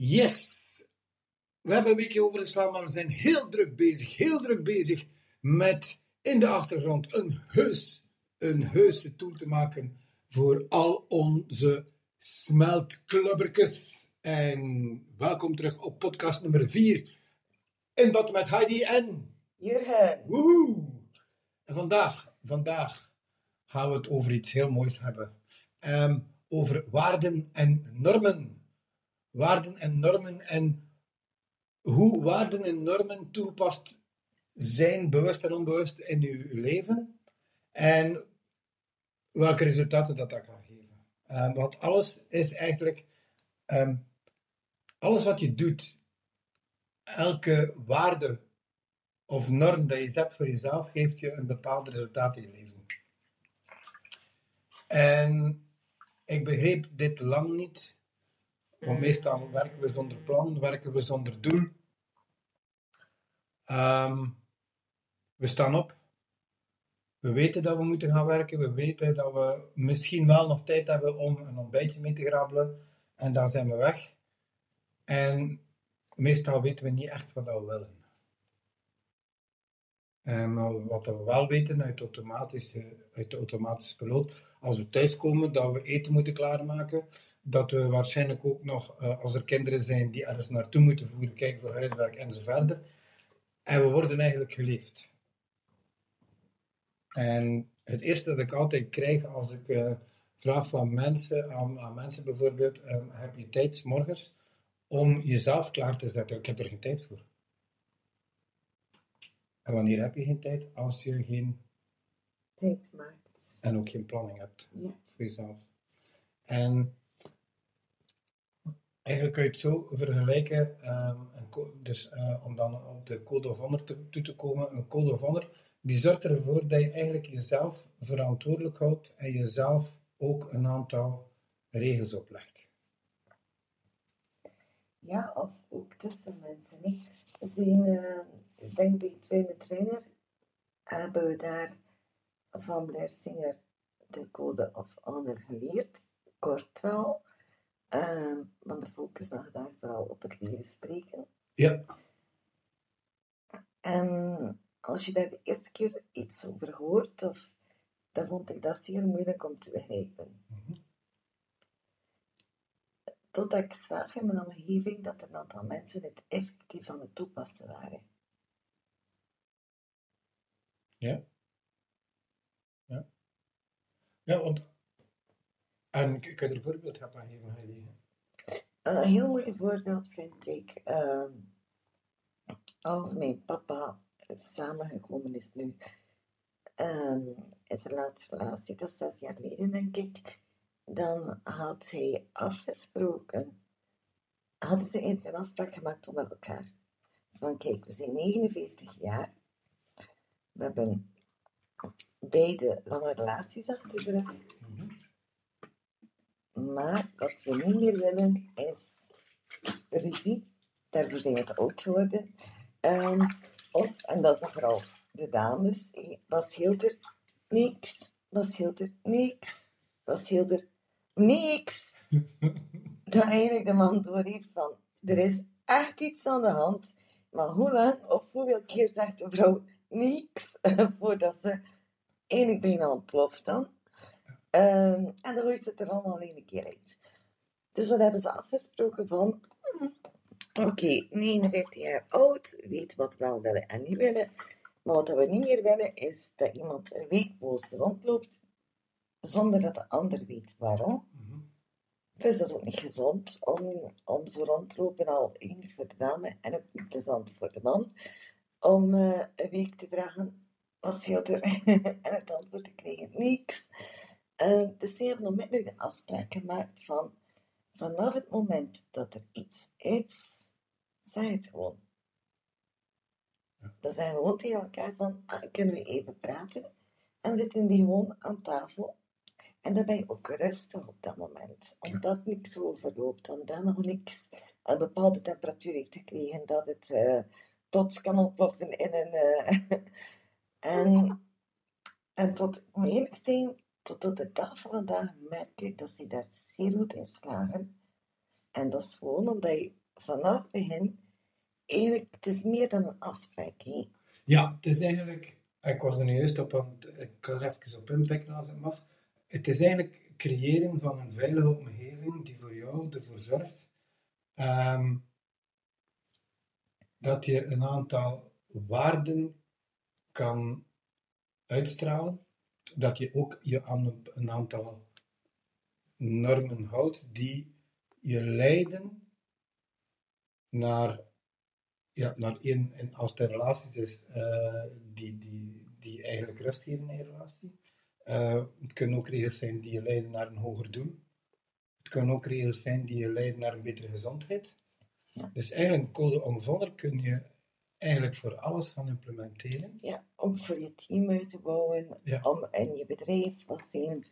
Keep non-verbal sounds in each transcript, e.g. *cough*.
Yes! We hebben een weekje over slaan, maar we zijn heel druk bezig, heel druk bezig met in de achtergrond een heus, een heuse tool te maken voor al onze smeltklubbertjes. En welkom terug op podcast nummer 4 in Bad met Heidi en Jurgen. Woehoe! En vandaag, vandaag gaan we het over iets heel moois hebben. Ehm, over waarden en normen. Waarden en normen en hoe waarden en normen toegepast zijn, bewust en onbewust, in uw leven. En welke resultaten dat, dat kan geven. Ehm, want alles is eigenlijk... ehm, alles wat je doet, elke waarde of norm dat je zet voor jezelf, geeft je een bepaald resultaat in je leven. En ik begreep dit lang niet. Want meestal werken we zonder plan, werken we zonder doel. Ehm, we staan op. We weten dat we moeten gaan werken. We weten dat we misschien wel nog tijd hebben om een ontbijtje mee te grabbelen. En dan zijn we weg. En meestal weten we niet echt wat we willen. En maar wat we wel weten uit, automatische, uit de automatische piloot, als we thuiskomen, dat we eten moeten klaarmaken, dat we waarschijnlijk ook nog, eh, als er kinderen zijn die ergens naartoe moeten voeren, kijken voor huiswerk en zo verder. En we worden eigenlijk geleefd. En het eerste dat ik altijd krijg als ik eh, vraag van mensen, aan, aan mensen bijvoorbeeld, eh, heb je tijd morgens om jezelf klaar te zetten? Ik heb er geen tijd voor. En wanneer heb je geen tijd? Als je geen, Tijd maakt. en ook geen planning hebt Ja. voor jezelf. En eigenlijk kun je het zo vergelijken, ehm, dus eh, om dan op de code of honor te- toe te komen, een code of honor, die zorgt ervoor dat je eigenlijk jezelf verantwoordelijk houdt en jezelf ook een aantal regels oplegt. Ja, of ook tussen mensen. Niet? We zijn, ik denk bij Trainer Trainer hebben we daar van Blair Singer de Code of Honor geleerd. Kort wel. Want de focus lag daar vooral op het leren spreken. Ja, En als je daar de eerste keer iets over hoort, of, dan vond ik dat zeer moeilijk om te begrijpen. Mhm. Totdat ik zag in mijn omgeving dat een aantal mensen het effectief aan het toepassen waren. Ja. Ja, ja want... En kan je er een voorbeeld aan geven, Heidi? Een heel mooi voorbeeld vind ik ehm, als mijn papa samengekomen is nu ehm, in zijn laatste relatie, dat is zes jaar geleden denk ik, dan had hij afgesproken, hadden ze een afspraak gemaakt met elkaar. Van kijk, we zijn 49 jaar, we hebben beide lange relaties achter de rug, Mhm. maar wat we niet meer willen is ruzie. Daarvoor zijn we te oud geworden. Ehm, of, en dat is vooral de dames, eh, wat scheelt er? Niks. Wat scheelt er? Niks. Wat scheelt er? Niks. Dat *laughs* eigenlijk de man door heeft van, er is echt iets aan de hand. Maar hoe lang of hoeveel keer zegt de vrouw niks voordat ze eigenlijk bijna ontploft dan? Ehm, en dan ze het er allemaal in een keer uit. Dus wat hebben ze afgesproken van... hm, Oké, 49 jaar oud, weet wat we wel willen en niet willen. Maar wat we niet meer willen, is dat iemand een week boos rondloopt, zonder dat de ander weet waarom. Mhm. Dus dat is ook niet gezond om, om zo rond te lopen, al één voor de dame en ook niet plezant voor de man. Om eh, een week te vragen, wat scheelt er? *laughs* en het antwoord te krijgen, niks. Eh, dus ze hebben onmiddellijk de afspraak gemaakt van, vanaf het moment dat er iets is, zeg het gewoon. Dan zijn we gewoon tegen elkaar van, ah, kunnen we even praten? En zitten die gewoon aan tafel. En dan ben je ook rustig op dat moment. Omdat niks overloopt, omdat nog niks een bepaalde temperatuur heeft gekregen, dat het eh, plots kan ontploffen in een... eh, *laughs* en, en tot, te zijn, tot op de dag van vandaag merk ik dat ze daar zeer goed in slagen. En dat is gewoon omdat je vanaf het begin, eigenlijk, het is meer dan een afspraak. Ja, het is eigenlijk, ik was er nu juist op aan het, ik kan er even op inpikken als het mag. Het is eigenlijk creëren van een veilige omgeving die voor jou ervoor zorgt ehm, dat je een aantal waarden kan uitstralen, dat je ook je aan een aantal normen houdt die je leiden naar, ja, naar een, en als het een relatie is, uh, die, die, die eigenlijk rust geven in je relatie. Uh, het kunnen ook regels zijn die je leiden naar een hoger doel. Het kunnen ook regels zijn die je leiden naar een betere gezondheid. Ja. Dus eigenlijk een code omvanger kun je eigenlijk voor alles gaan implementeren. Ja, om voor je team uit te bouwen, ja. om in je bedrijf wat zijn.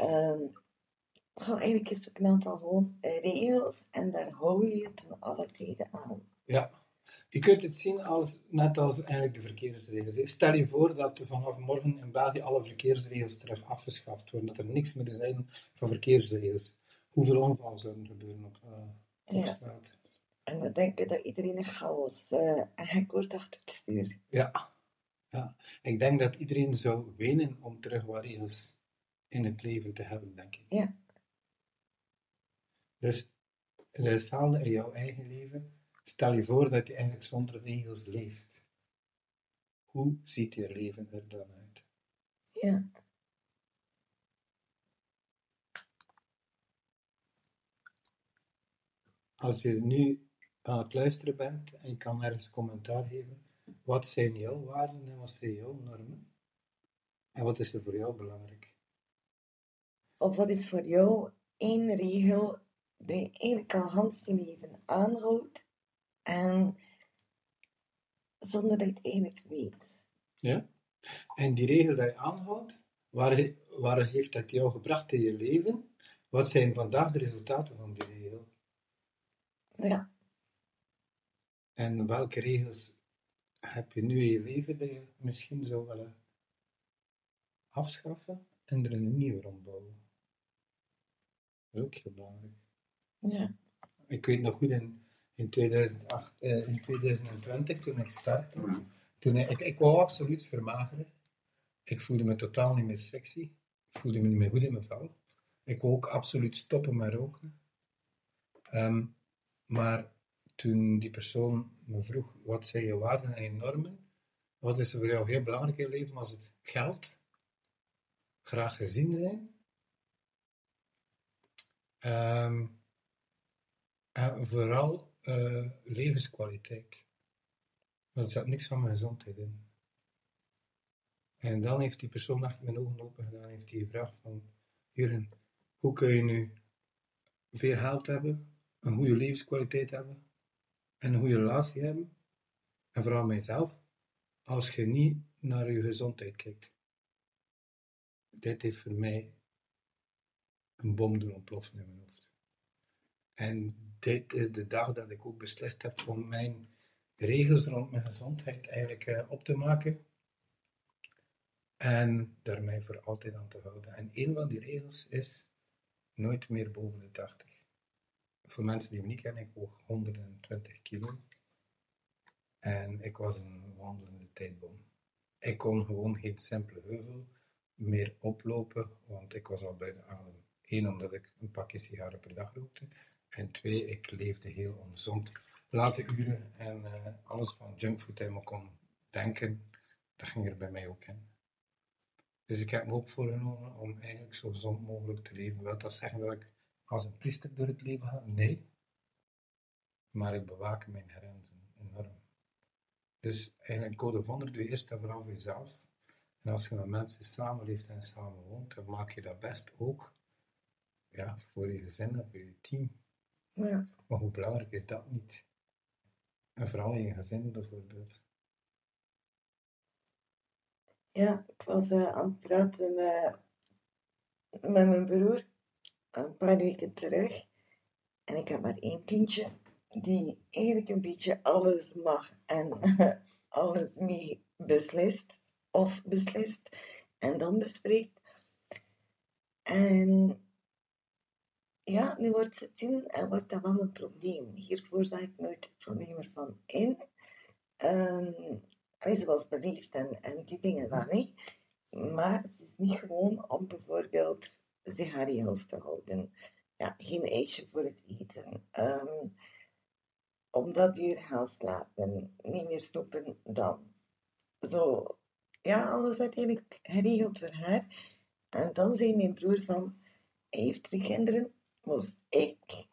Um, gewoon, eigenlijk is het ook een aantal gewoon regels en daar hou je je ten alle tijden aan. Ja, je kunt het zien als, net als eigenlijk de verkeersregels. Stel je voor dat vanaf morgen in België alle verkeersregels terug afgeschaft worden, dat er niks meer zijn van verkeersregels. Hoeveel onvallen zouden gebeuren op, uh, op straat? En dan denk ik dat iedereen een chaos uh, en gek wordt achter het stuur. Ja. ja, ik denk dat iedereen zou wenen om terug wat regels in het leven te hebben, denk ik. Ja. Dus hetzelfde in jouw eigen leven. Stel je voor dat je eigenlijk zonder regels leeft. Hoe ziet je leven er dan uit? Ja. Als je nu aan het luisteren bent en je kan ergens commentaar geven, wat zijn jouw waarden en wat zijn jouw normen? En wat is er voor jou belangrijk? Of wat is voor jou één regel die je eigenlijk al je leven aanhoudt en zonder dat je het eigenlijk weet? Ja. En die regel die je aanhoudt, waar, waar heeft dat jou gebracht in je leven? Wat zijn vandaag de resultaten van die regel? Ja. En welke regels heb je nu in je leven die je misschien zou willen afschaffen en er een nieuwe rondbouwen? Dat is ook heel belangrijk. Ja. Ik weet nog goed in, in, 2008, eh, in 2020, toen ik startte, toen ik, ik wou absoluut vermageren. Ik voelde me totaal niet meer sexy. Ik voelde me niet meer goed in mijn vel. Ik wou ook absoluut stoppen met roken. Um, maar toen die persoon me vroeg, wat zijn je waarden en je normen? Wat is er voor jou heel belangrijk in leven? als het geld? Graag gezien zijn? Um, en vooral uh, levenskwaliteit. Want er zat niks van mijn gezondheid in. En dan heeft die persoon echt mijn ogen open gedaan. Heeft hij gevraagd van, Juren, hoe kun je nu veel geld hebben, een goede levenskwaliteit hebben, en een goede relatie hebben, en vooral mijzelf, als je niet naar je gezondheid kijkt. Dit heeft voor mij een bom doen ontploffen in mijn hoofd. En dit is de dag dat ik ook beslist heb om mijn regels rond mijn gezondheid eigenlijk uh, op te maken. En daarmee voor altijd aan te houden. En een van die regels is nooit meer boven de 80 voor mensen die me niet kennen, ik woog 120 kilo. En ik was een wandelende tijdbom. Ik kon gewoon geen simpele heuvel meer oplopen, want ik was al bij de adem. Eén, omdat ik een pakje sigaren per dag rookte. En twee, ik leefde heel ongezond. Late uren en uh, alles van junkfood in me kon denken, dat ging er bij mij ook in. Dus ik heb me ook voorgenomen om eigenlijk zo gezond mogelijk te leven. Wil dat zeggen dat ik als een priester door het leven gaan? Nee. Maar ik bewaak mijn grenzen enorm. Dus eigenlijk code wonder doe je eerst en vooral voor jezelf. En als je met mensen samenleeft en samen woont, dan maak je dat best ook ja, voor je gezin en voor je team. Ja. Maar hoe belangrijk is dat niet? En vooral in je gezin bijvoorbeeld. Ja, ik was uh, aan het praten uh, met mijn broer een paar weken terug. En ik heb maar één kindje die eigenlijk een beetje alles mag en *laughs* alles mee beslist of beslist en dan bespreekt. En ja, nu wordt het in en wordt dat wel een probleem. Hiervoor zag ik nooit het probleem ervan in. Um, hij zoals beleefd en, en die dingen wel niet. Maar het is niet gewoon om bijvoorbeeld zich aan regels te houden. Ja, geen ijsje voor het eten. Um, om dat uur gaan slapen. Niet meer snoepen dan. Zo. Ja, alles werd eigenlijk geregeld voor haar. En dan zei mijn broer van, hij heeft drie kinderen, moest ik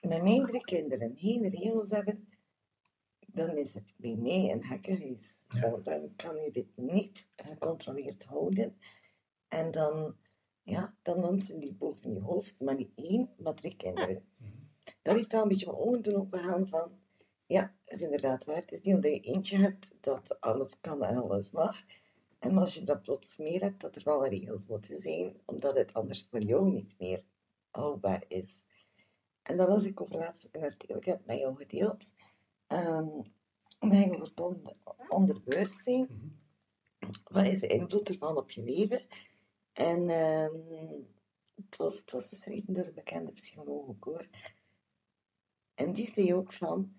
met mijn drie kinderen geen regels hebben, dan is het bij mij een gekkenhuis. Ja. Dan kan je dit niet gecontroleerd houden. En dan, ja, dan dansen die boven je hoofd, maar niet één, maar drie kinderen. Dat heeft wel een beetje mijn ogen doen opgegaan van, ja, dat is inderdaad waar. Het is niet omdat je eentje hebt dat alles kan en alles mag. En als je dat plots meer hebt, dat er wel regels moeten zijn, omdat het anders voor jou niet meer houdbaar is. En dan was ik over laatst ook een artikel, ik heb met jou gedeeld, um, dan ging over het onder, onderbewustzijn. Mhm. Wat is de invloed ervan op je leven? En um, het, was, het was geschreven door een bekende psycholoog ook hoor. En die zei ook van,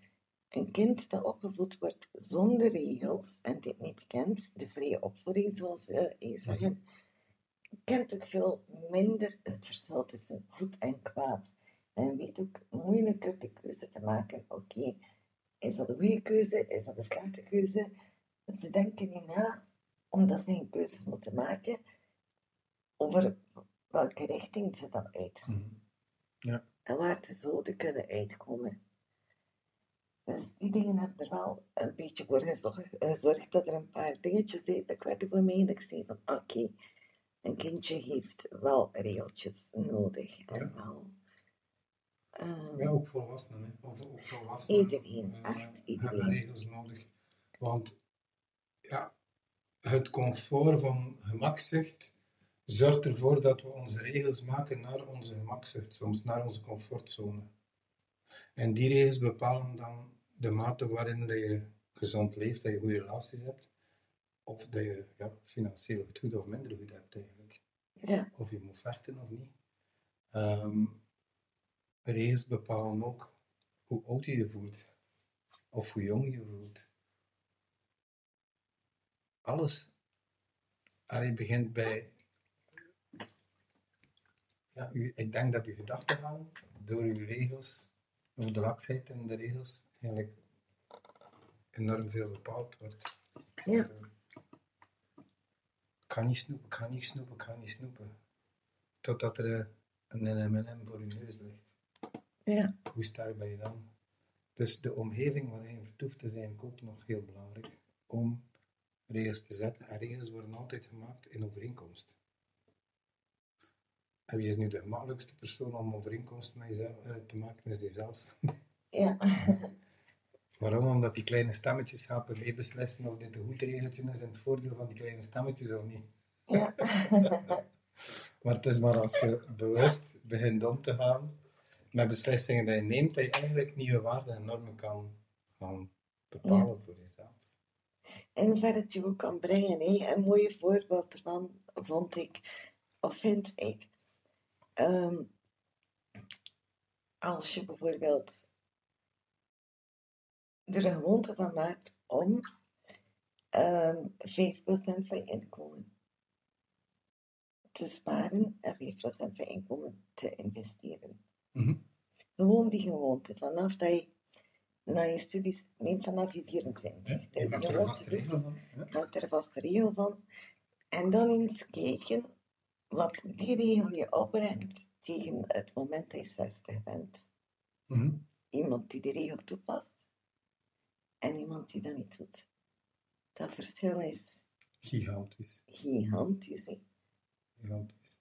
een kind dat opgevoed wordt zonder regels en dit niet kent, de vrije opvoeding zoals we zeggen, kent ook veel minder het verschil tussen goed en kwaad. En weet ook moeilijker de keuze te maken. Oké, is dat een goede keuze? Is dat een slechte keuze? Ze denken niet na, omdat ze een keuzes moeten maken, over welke richting ze dan uitgaan. Mhm. Ja. En waar ze zouden kunnen uitkomen. Dus die dingen hebben er wel een beetje voor gezorgd dat er een paar dingetjes ik werd voor mij en ik zei van oké, een kindje heeft wel regeltjes nodig. En wel, um, ja, ook volwassenen. Hè. Of ook volwassenen. Iedereen, uh, echt iedereen. Hebben regels nodig. Want ja, het comfort van gemakzucht zorgt ervoor dat we onze regels maken naar onze gemakzucht, soms naar onze comfortzone. En die regels bepalen dan de mate waarin dat je gezond leeft, dat je goede relaties hebt, of dat je ja, financieel het goed of minder goed hebt eigenlijk. Ja. Of je moet vechten of niet. Um, regels bepalen ook hoe oud je je voelt, of hoe jong je voelt. Alles allee, begint bij. Ja, u, ik denk dat uw gedachtegang door uw regels, of de laksheid in de regels, eigenlijk enorm veel bepaald wordt. Ja. kan niet snoepen, kan niet snoepen, kan niet snoepen. Totdat er een M&M voor je neus ligt. Ja. Hoe sterk ben je dan? Dus de omgeving waarin je vertoeft is eigenlijk ook nog heel belangrijk om regels te zetten. En regels worden altijd gemaakt in overeenkomst. En wie is nu de makkelijkste persoon om overeenkomsten met jezelf uh, te maken, is jezelf. Ja. *laughs* Waarom? Omdat die kleine stemmetjes helpen meebeslissen of dit een goed regeltje is in het voordeel van die kleine stemmetjes of niet. Ja. *laughs* maar het is maar als je bewust begint om te gaan met beslissingen die je neemt, dat je eigenlijk nieuwe waarden en normen kan bepalen voor jezelf. En waar het je ook kan brengen. Hè? Een mooi voorbeeld ervan vond ik, of vind ik, um, als je bijvoorbeeld er een gewoonte van maakt om um, ehm, 5% van je inkomen te sparen en 5% van je inkomen te investeren. Mm Gewoon die gewoonte, vanaf dat je na je studies, neem vanaf je 24. Ja, je maakt er een vaste regel van. Maakt er een vaste regel van. En dan eens kijken wat die regel je opbrengt tegen het moment dat je 60 bent. Mm Iemand die die regel toepast en iemand die dat niet doet. Dat verschil is gigantisch. Gigantisch, hè? Gigantisch.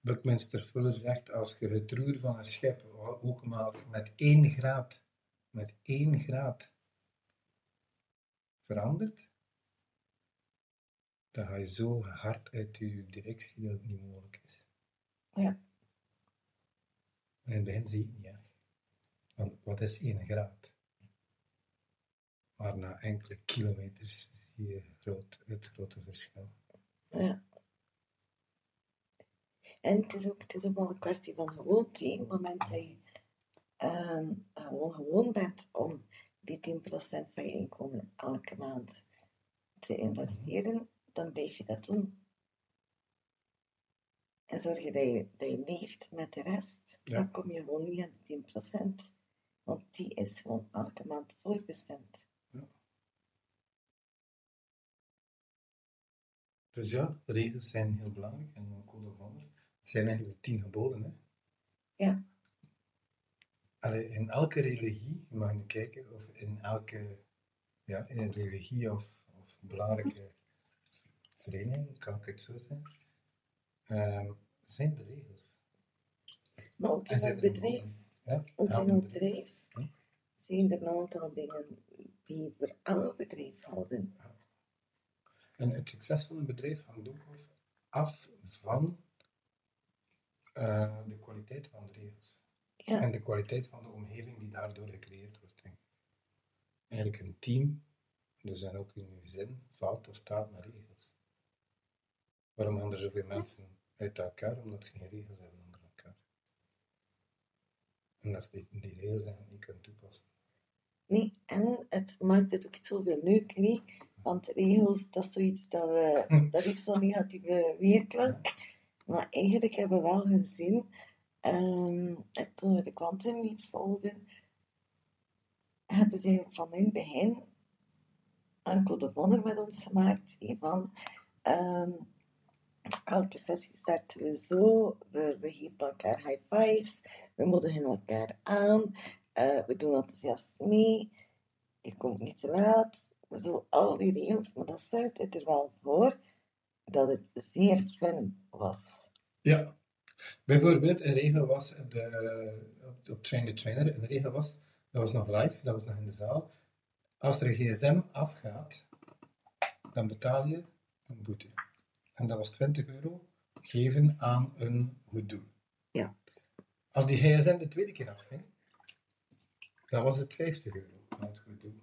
Buckminster Fuller zegt, als je het roer van een schip ook maar met één graad, met één graad verandert, dan ga je zo hard uit je directie dat het niet mogelijk is. Ja. in het begin zie je het niet echt. Want wat is één graad? Maar na enkele kilometers zie je groot, het grote verschil. Ja. En het is ook, het is ook wel een kwestie van gewoonte. Op het moment dat je ehm, gewoon gewoon bent om die 10% van je inkomen elke maand te investeren, dan blijf je dat doen. En zorg je dat je, dat je leeft met de rest, Ja. dan kom je gewoon niet aan de 10%. Want die is gewoon elke maand voorbestemd. Dus ja, regels zijn heel belangrijk en een code of honor. Het zijn eigenlijk de tien geboden. Hè? Ja. Allee, in elke religie, je mag niet kijken, of in elke ja, in een religie of, of belangrijke vereniging, kan ik het zo zeggen, ehm, zijn er regels. Maar ook in zijn het bedrijf. Ja, ook in het bedrijf. bedrijf, Hm? zijn er een aantal dingen die voor elk bedrijf gelden. En het succes van een bedrijf hangt ook af- van eh, de kwaliteit van de regels. Ja. En de kwaliteit van de omgeving die daardoor gecreëerd wordt. Denk ik. Eigenlijk een team, dus en ook in uw gezin, valt of staat met regels. Waarom gaan er zoveel mensen uit elkaar? Omdat ze geen regels hebben onder elkaar. En dat is die, die regels eigenlijk niet kunnen toepassen. Nee, en het maakt het ook zoveel leuker, hè? want regels, dat is zoiets dat we, *laughs* dat is zo'n negatieve weerklank. Maar eigenlijk hebben we wel gezien, ehm, en toen we de kwantumlief volgden, hebben ze van in het begin een code of honor met ons gemaakt, van ehm, elke sessie starten we zo, we, we geven elkaar high fives, we moedigen elkaar aan, eh, we doen enthousiast mee, je komt niet te laat, zo al die regels, maar dat zorgde er wel voor dat het zeer fun was. Ja. Bijvoorbeeld, een regel was de, eh, op Train the Trainer, een regel was, dat was nog live, dat was nog in de zaal. Als er een gsm afgaat, dan betaal je een boete. En dat was 20 euro geven aan een goed doel. Ja. Als die gsm de tweede keer afging, dan was het 50 euro aan het goed doel.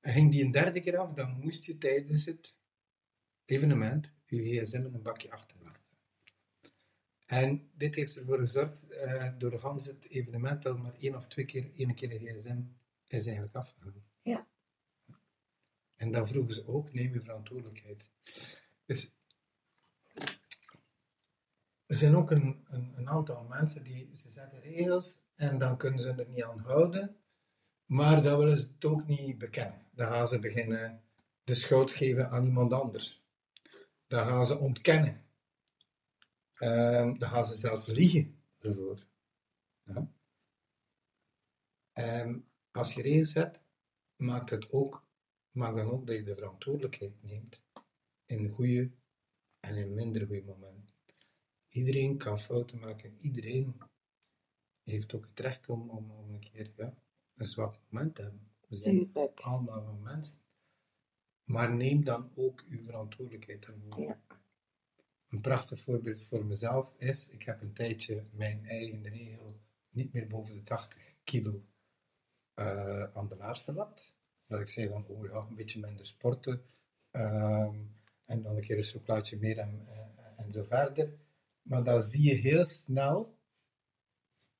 En ging die een derde keer af, dan moest je tijdens het evenement je gsm in een bakje achterlaten. En dit heeft ervoor gezorgd, eh, door de gans het evenement, dat maar één of twee keer, één keer een gsm is eigenlijk afgegaan. Ja. En dan vroegen ze ook, neem je verantwoordelijkheid. Dus er zijn ook een, een, aantal mensen die, ze zetten regels en dan kunnen ze er niet aan houden, maar dan willen ze het ook niet bekennen. Dan gaan ze beginnen de schuld geven aan iemand anders. Dan gaan ze ontkennen. Ehm, dan gaan ze zelfs liegen ervoor. Ja. Ehm, als je regels hebt, maakt het ook, maakt dan ook dat je de verantwoordelijkheid neemt in goede en in minder goede momenten. Iedereen kan fouten maken, iedereen heeft ook het recht om, om, om een keer ja, een zwak moment te hebben. We zijn allemaal wel mensen. Maar neem dan ook uw verantwoordelijkheid daarvoor. Ja. Een prachtig voorbeeld voor mezelf is, ik heb een tijdje mijn eigen regel niet meer boven de 80 kilo eh, aan de laarste lat. Dat ik zei van, oh ja, een beetje minder sporten. ehm, en dan een keer een chocolaatje meer en, eh, en zo verder. Maar dan zie je heel snel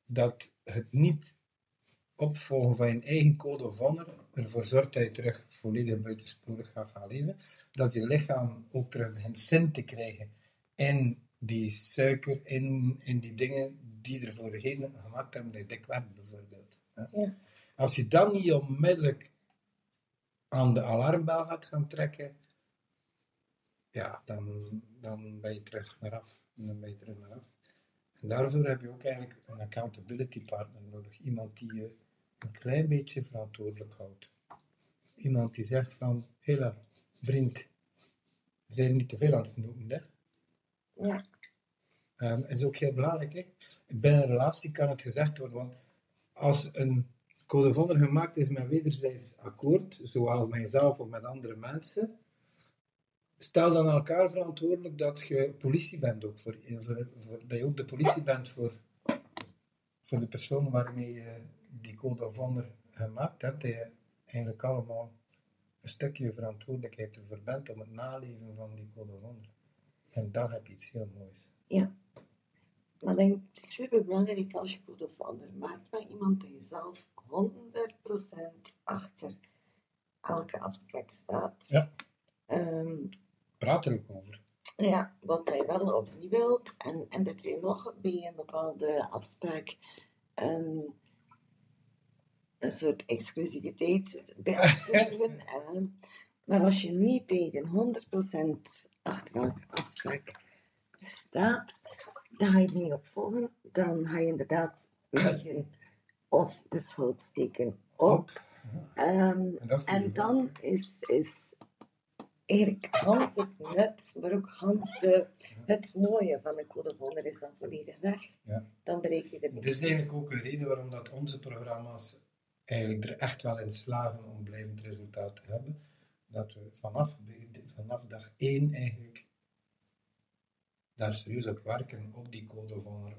dat het niet opvolgen van je eigen code of honor ervoor zorgt dat je terug volledig buitensporig gaat gaan leven. Dat je lichaam ook terug begint zin te krijgen in die suiker, in, in die dingen die ervoor gegeten, gemaakt hebben dat je dik werd, bijvoorbeeld. Ja. Als je dan niet onmiddellijk aan de alarmbel gaat gaan trekken, ja, dan, dan ben je terug naar af. Dan ben je terug naar af. En daarvoor heb je ook eigenlijk een accountability partner nodig. Iemand die je een klein beetje verantwoordelijk houdt. Iemand die zegt van, hela, vriend, we zijn niet te veel aan het snoepen, hè. Ja, Ehm, is ook heel belangrijk. Hè? Binnen een relatie kan het gezegd worden, want als een code gemaakt is met wederzijds akkoord, zowel met jezelf of met andere mensen, stel dan aan elkaar verantwoordelijk dat je politie bent ook, voor, voor, voor- dat je ook de politie bent voor, voor de persoon waarmee je die code of honor gemaakt hebt, dat je eigenlijk allemaal een stukje verantwoordelijkheid ervoor bent om het naleven van die code of honor. En dan heb je iets heel moois. ja. Maar denk, het is super belangrijk als je code of honor maakt met iemand je zelf 100% achter elke afspraak staat. Ja. Ehm, Praat er ook over. ja, wat je wel of niet wilt. En, en dat kun je nog bij een bepaalde afspraak een, een soort exclusiviteit bij afspreken. *laughs* Ehm, maar als je niet bij de 100% achter elke afspraak staat, dan ga je het niet opvolgen. Dan ga je inderdaad liggen of de schuld steken op. Ehm, En en dan is, is eigenlijk Hans het nut, maar ook Hans de, het mooie van de code wonder is dan volledig weg. Ja. Dan bereik je er niet. Dit is eigenlijk ook een reden waarom dat onze programma's eigenlijk er echt wel in slagen om blijvend resultaat te hebben. Dat we vanaf, vanaf dag één eigenlijk daar serieus op werken, op die code honor,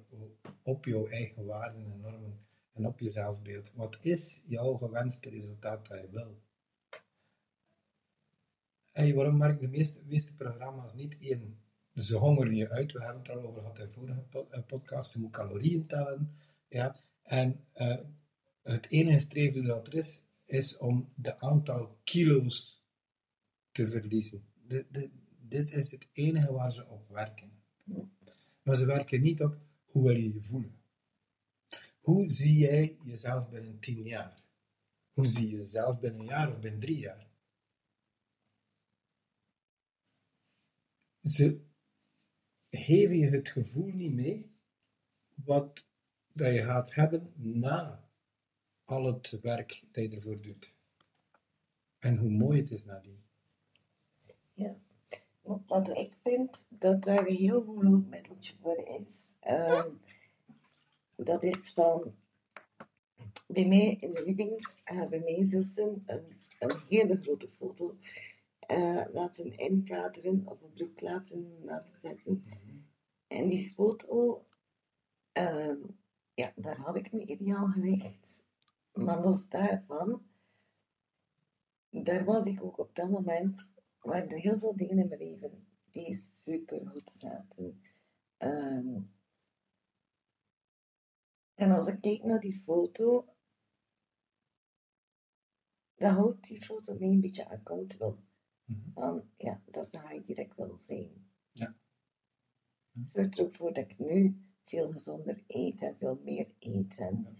op jouw eigen waarden en normen en op je zelfbeeld. Wat is jouw gewenste resultaat dat je wil? Hey, waarom werken de meeste, programma's niet één? Dus ze hongeren je uit. We hebben het al over gehad in vorige eh, podcast. Ze moet calorieën tellen. Ja? En eh, het enige streefdoel dat er is, is om de aantal kilo's te verliezen. Dit is het enige waar ze op werken. Maar ze werken niet op hoe wil je je voelen. Hoe zie jij jezelf binnen tien jaar? Hoe zie je jezelf binnen een jaar of binnen drie jaar? Ze geven je het gevoel niet mee wat dat je gaat hebben na al het werk dat je ervoor doet. En hoe mooi het is nadien. Ja. Wat ik vind dat daar een heel goed hulpmiddeltje voor is, ehm, dat is van bij mij in de living hebben mijn zussen een, een hele grote foto eh, laten inkaderen of op doek laten, laten zetten. En die foto, ehm, ja, daar had ik mijn ideaal gewicht. Maar los daarvan, daar was ik ook op dat moment, waren er heel veel dingen in mijn leven die super goed zaten. Ehm, en als ik kijk naar die foto, dan houdt die foto mij een beetje accountable. Mhm. Van, ja, dat is de die ik wil zijn. Ja. Het zorgt er ook voor dat ik nu veel gezonder eet en veel meer eet. En,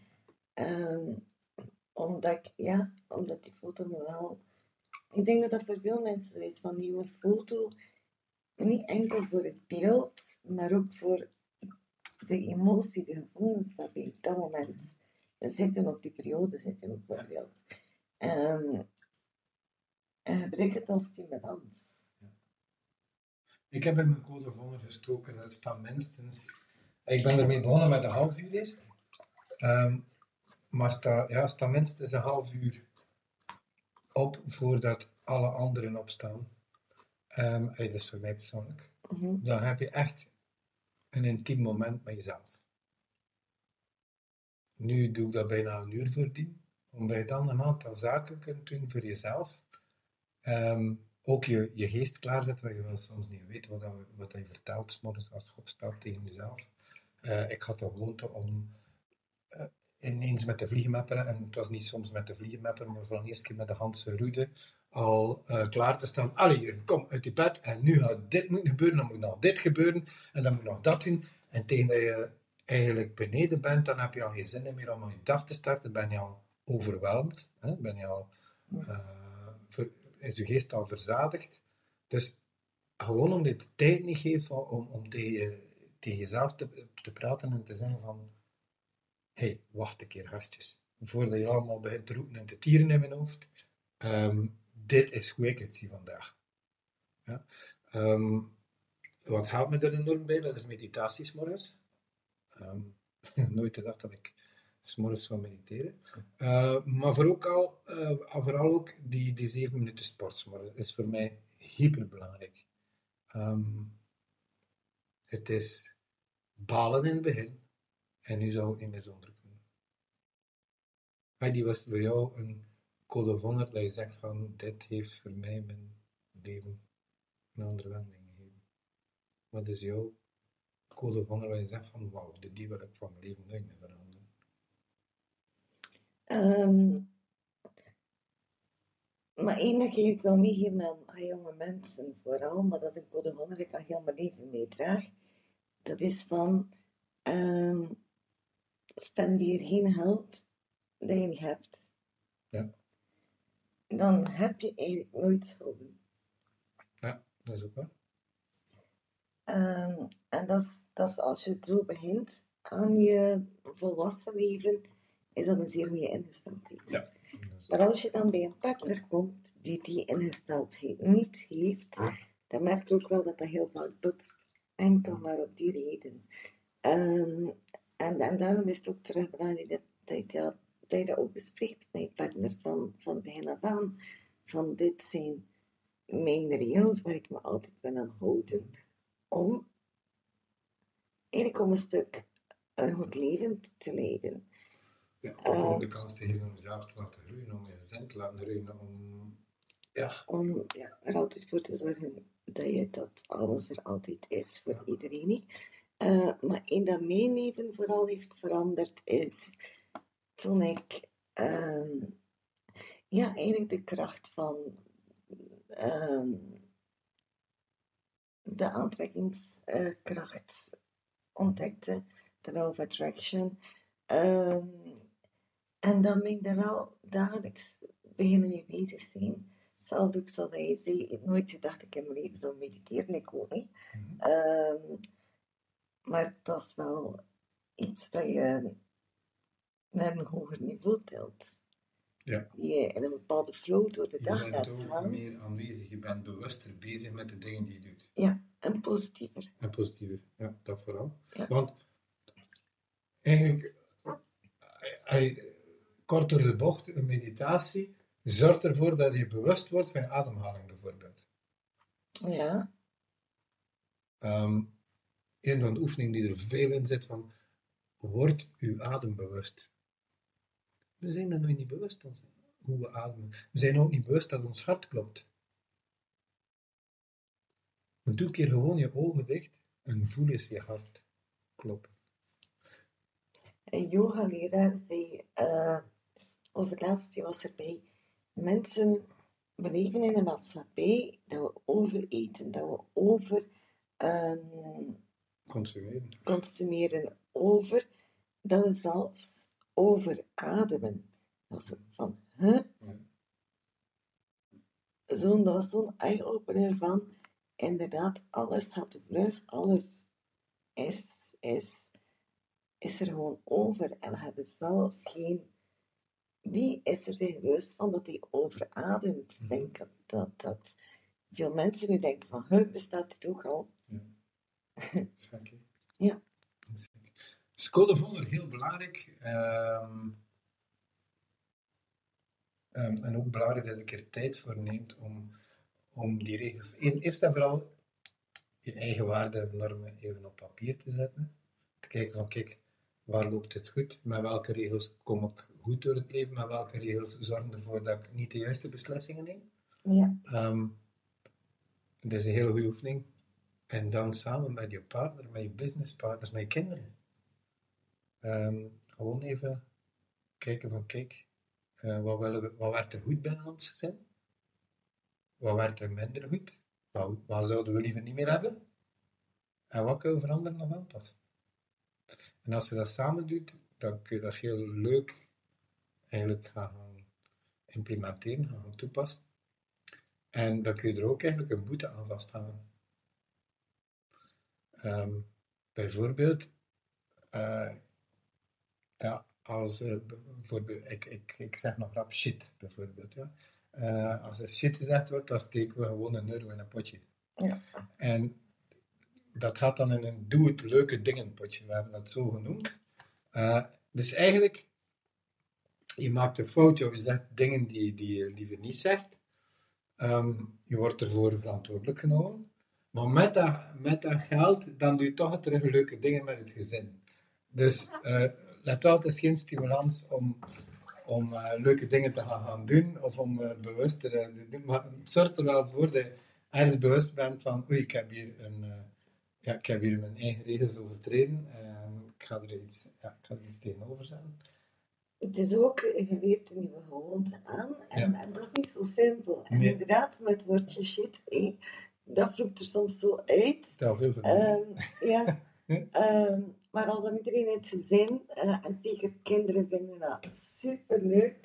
ehm, omdat ik, ja, omdat die foto me wel... Ik denk dat dat voor veel mensen is, van die foto, niet enkel voor het beeld, maar ook voor de emotie, de gevoelens dat bij dat moment zitten, op die periode zitten bijvoorbeeld. Ehm, en gebruik het als stimulans. Ik heb in mijn code of honor gestoken, dat staat minstens... Ik ben ermee begonnen met een half uur eerst. Ehm, maar sta, ja, staat minstens een half uur op voordat alle anderen opstaan. Hey, dat is voor mij persoonlijk. Mhm. Dan heb je echt een intiem moment met jezelf. Nu doe ik dat bijna een uur voordien, omdat je dan een aantal zaken kunt doen voor jezelf. Ehm, ook je, je geest klaarzet, wat je wel soms niet weet wat, dat, wat je vertelt, 's morgens als je opstaat tegen jezelf. Eh, ik had de gewoonte om eh, ineens met de vliegenmapper, en het was niet soms met de vliegenmapper, maar voor de eerste keer met de Handse Rude, al eh, klaar te staan. Allee, kom uit je bed en nu gaat dit moeten gebeuren, dan moet nog dit gebeuren en dan moet nog dat doen. En tegen dat je eigenlijk beneden bent, dan heb je al geen zin meer om je dag te starten, ben je al overweldigd, ben je al, ver- is je geest al verzadigd. Dus gewoon omdat je de tijd niet geeft om, om, tegen, je- tegen jezelf te, te praten en te zeggen van hé, hey, wacht een keer gastjes. Voordat je allemaal begint te roepen en te tieren in mijn hoofd. Ehm, dit is hoe ik het zie vandaag. Ja? Ehm, wat helpt me er enorm bij? Dat is meditatie 's morgens. Ehm, *laughs* nooit gedacht dat ik 's morgens zou mediteren. Eh, maar voor ook al, eh, vooral ook die, die zeven minuten sport is voor mij hyperbelangrijk. Ehm, het is balen in het begin en nu zou het niet meer zonder kunnen. Heidi, was voor jou een code honor dat je zegt van dit heeft voor mij mijn leven een andere wending gegeven? Wat is jouw code honor waar je zegt van wauw, dit die wil ik van mijn leven nooit meer veranderen? Ehm, maar één dat ik wil meegeven aan, aan jonge mensen, vooral, maar dat is een code honor ik al heel mijn leven meedraag, dat is van ehm spendeer geen geld dat je niet hebt. Ja. Dan heb je eigenlijk nooit schulden. Ja, dat is ook waar. Ehm, en dat is als je het zo begint aan je volwassen leven, is dat een zeer goede ingesteldheid. Ja. Maar als je dan bij een partner komt die die ingesteldheid niet heeft, dan merk je ook wel dat dat heel vaak botst. Enkel maar op die reden. Ehm, en, en daarom is het ook terug belangrijk dat, dat, je dat, dat je dat ook bespreekt met je partner van, van begin af aan. Van dit zijn mijn regels waar ik me altijd ben aan houden. Om eigenlijk om een stuk een goed leven te leiden. Ja, om de kans te geven om jezelf te laten groeien, om je gezin te laten groeien, om... Ja, om ja, er altijd voor te zorgen dat, je, dat alles er altijd is voor iedereen. Eh, maar één dat mijn leven vooral heeft veranderd is toen ik ehm, ja, eigenlijk de kracht van ehm, de aantrekkingskracht ontdekte, de law of attraction. Ehm, en dan ben ik daar wel dagelijks beginnen mee bezig zijn. Zelfs ook zoals hij zei, ik nooit gedacht ik in mijn leven zou mediteren, ik ook niet. Mhm. Ehm, maar dat is wel iets dat je naar een hoger niveau tilt. Ja. Je in een bepaalde flow door de je dag bent laat ook gaan. meer aanwezig, je bent bewuster bezig met de dingen die je doet. Ja, en positiever. En positiever, ja, dat vooral. Ja. Want eigenlijk, hij, kort door de bocht, een meditatie zorgt ervoor dat je bewust wordt van je ademhaling bijvoorbeeld. Ja, Ehm, een van de oefeningen die er veel in zit van, word uw adem bewust. We zijn er nog niet bewust van hoe we ademen. We zijn ook niet bewust dat ons hart klopt. Maar doe een keer gewoon je ogen dicht en voel eens je hart kloppen. een yoga-leraar eh, over het laatste was erbij. Mensen, we leven in een maatschappij dat we overeten, dat we over ehm, Consumeren. consumeren, over dat we zelfs overademen. Dat was van, huh? Ja. Dat was zo'n eye-opener van, inderdaad, alles gaat te vlug, alles is, is, is er gewoon over. En we hebben zelf geen... Wie is er zich bewust van dat hij overademt? Ik denk dat, dat, dat veel mensen nu denken van, huh, bestaat dit ook al? *laughs* Zeker. Ja. Zeker. Scode vond ik heel belangrijk. ehm, ehm, en ook belangrijk dat je er tijd voor neemt om, om die regels, in, eerst en vooral je eigen waarden en normen even op papier te zetten. Te kijken van, kijk, waar loopt het goed? Met welke regels kom ik goed door het leven? Met welke regels zorgen ervoor dat ik niet de juiste beslissingen neem? Ja, Ehm dat is een hele goede oefening. En dan samen met je partner, met je businesspartners, met je kinderen. Ehm, gewoon even kijken van, kijk, eh, wat, willen we, wat werkt er goed binnen ons gezin? Wat werkt er minder goed? Wat, wat zouden we liever niet meer hebben? En wat kunnen we veranderen of aanpassen? En als je dat samen doet, dan kun je dat heel leuk eigenlijk gaan implementeren, gaan toepassen. En dan kun je er ook eigenlijk een boete aan vasthangen. Ehm, bijvoorbeeld, eh, ja, als eh, bijvoorbeeld, ik, ik, ik zeg nog rap shit, bijvoorbeeld. Ja. Eh, als er shit gezegd wordt, dan steken we gewoon een euro in een potje. Ja. En dat gaat dan in een doe het leuke dingen potje. We hebben dat zo genoemd. Eh, dus eigenlijk, je maakt een foutje of je zegt dingen die, die je liever niet zegt. Ehm, je wordt ervoor verantwoordelijk genomen. Maar met dat, met dat geld, dan doe je toch terug leuke dingen met het gezin. Dus eh, let wel, het is geen stimulans om, om eh, leuke dingen te gaan, gaan doen of om bewuster te doen. Maar het zorgt er wel voor dat je ergens bewust bent van, oei, ik heb hier een, Ja, ik heb hier mijn eigen regels overtreden. Ehm, ik, ga er iets, ja, ik ga er iets tegenover zetten. Het is ook, je leert een nieuwe gewoonte aan. En, Ja. en dat is niet zo simpel. En Nee. inderdaad, met het woordje shit, hé, dat vloekt er soms zo uit. Stel veel van Ehm, *laughs* ja. Ehm, maar als dan iedereen in het gezin, eh, en zeker kinderen vinden dat superleuk,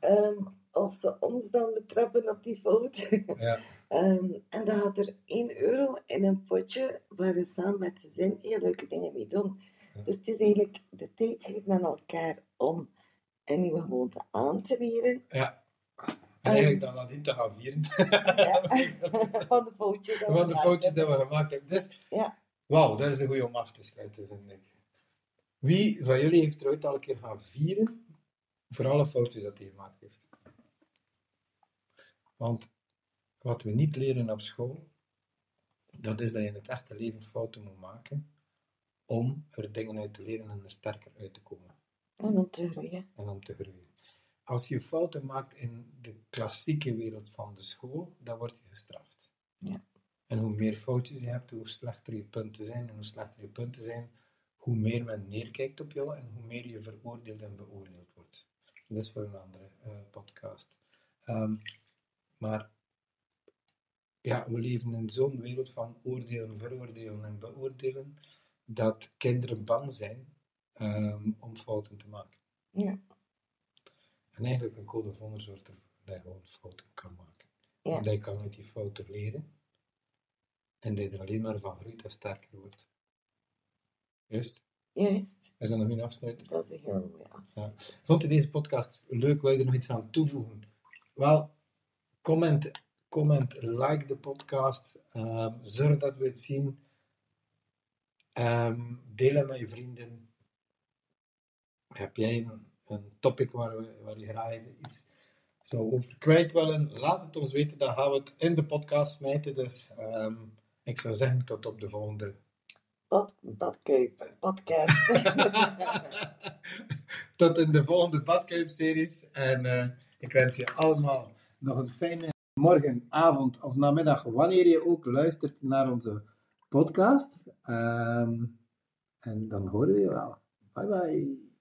ehm, als ze ons dan betrappen op die fout. Ja, *laughs* Ehm, en dan gaat er 1 euro in een potje waar we samen met gezin heel leuke dingen mee doen. Ja. Dus het is eigenlijk de tijd geven aan elkaar om een nieuwe gewoonte aan te leren. ja. En eigenlijk dan nadien te gaan vieren. Ja. *laughs* Van de foutjes. dat we Van de gemaakt foutjes hebben. dat we gemaakt hebben. Dus, Ja. wauw, dat is een goede om af te sluiten, vind ik. Wie van jullie heeft er ooit al een keer gaan vieren voor alle foutjes dat hij gemaakt heeft? Want wat we niet leren op school, dat is dat je in het echte leven fouten moet maken om er dingen uit te leren en er sterker uit te komen En om te groeien. en om te groeien. Als je fouten maakt in de klassieke wereld van de school, dan word je gestraft. Ja. En hoe meer foutjes je hebt, hoe slechter je punten zijn. En hoe slechter je punten zijn, hoe meer men neerkijkt op jou en hoe meer je veroordeeld en beoordeeld wordt. Dat is voor een andere eh, podcast. Ehm, maar ja, we leven in zo'n wereld van oordelen, veroordelen en beoordelen, dat kinderen bang zijn ehm, om fouten te maken. Ja. En eigenlijk een code honor zorgt ervoor dat je gewoon fouten kan maken. Ja. En dat je kan uit die fouten leren. En dat je er alleen maar van groeit en sterker wordt. Juist? Juist. Is dat nog een afsluiting? Dat is een heel mooie afsluiting. Vond je deze podcast leuk? Wil je er nog iets aan toevoegen? Wel, comment, comment like de podcast. Ehm, zorg dat we het zien. Ehm, deel het met je vrienden. Heb jij een, een topic waar, we, waar je graag iets zou over kwijt willen? Laat het ons weten. Dan gaan we het in de podcast smijten. Dus ehm, ik zou zeggen tot op de volgende. Bad, badkuip, podcast. *laughs* Tot in de volgende Badkuip-series. En eh, ik wens je allemaal nog een fijne morgen, avond of namiddag, wanneer je ook luistert naar onze podcast. Ehm, en dan horen we je wel. Bye bye.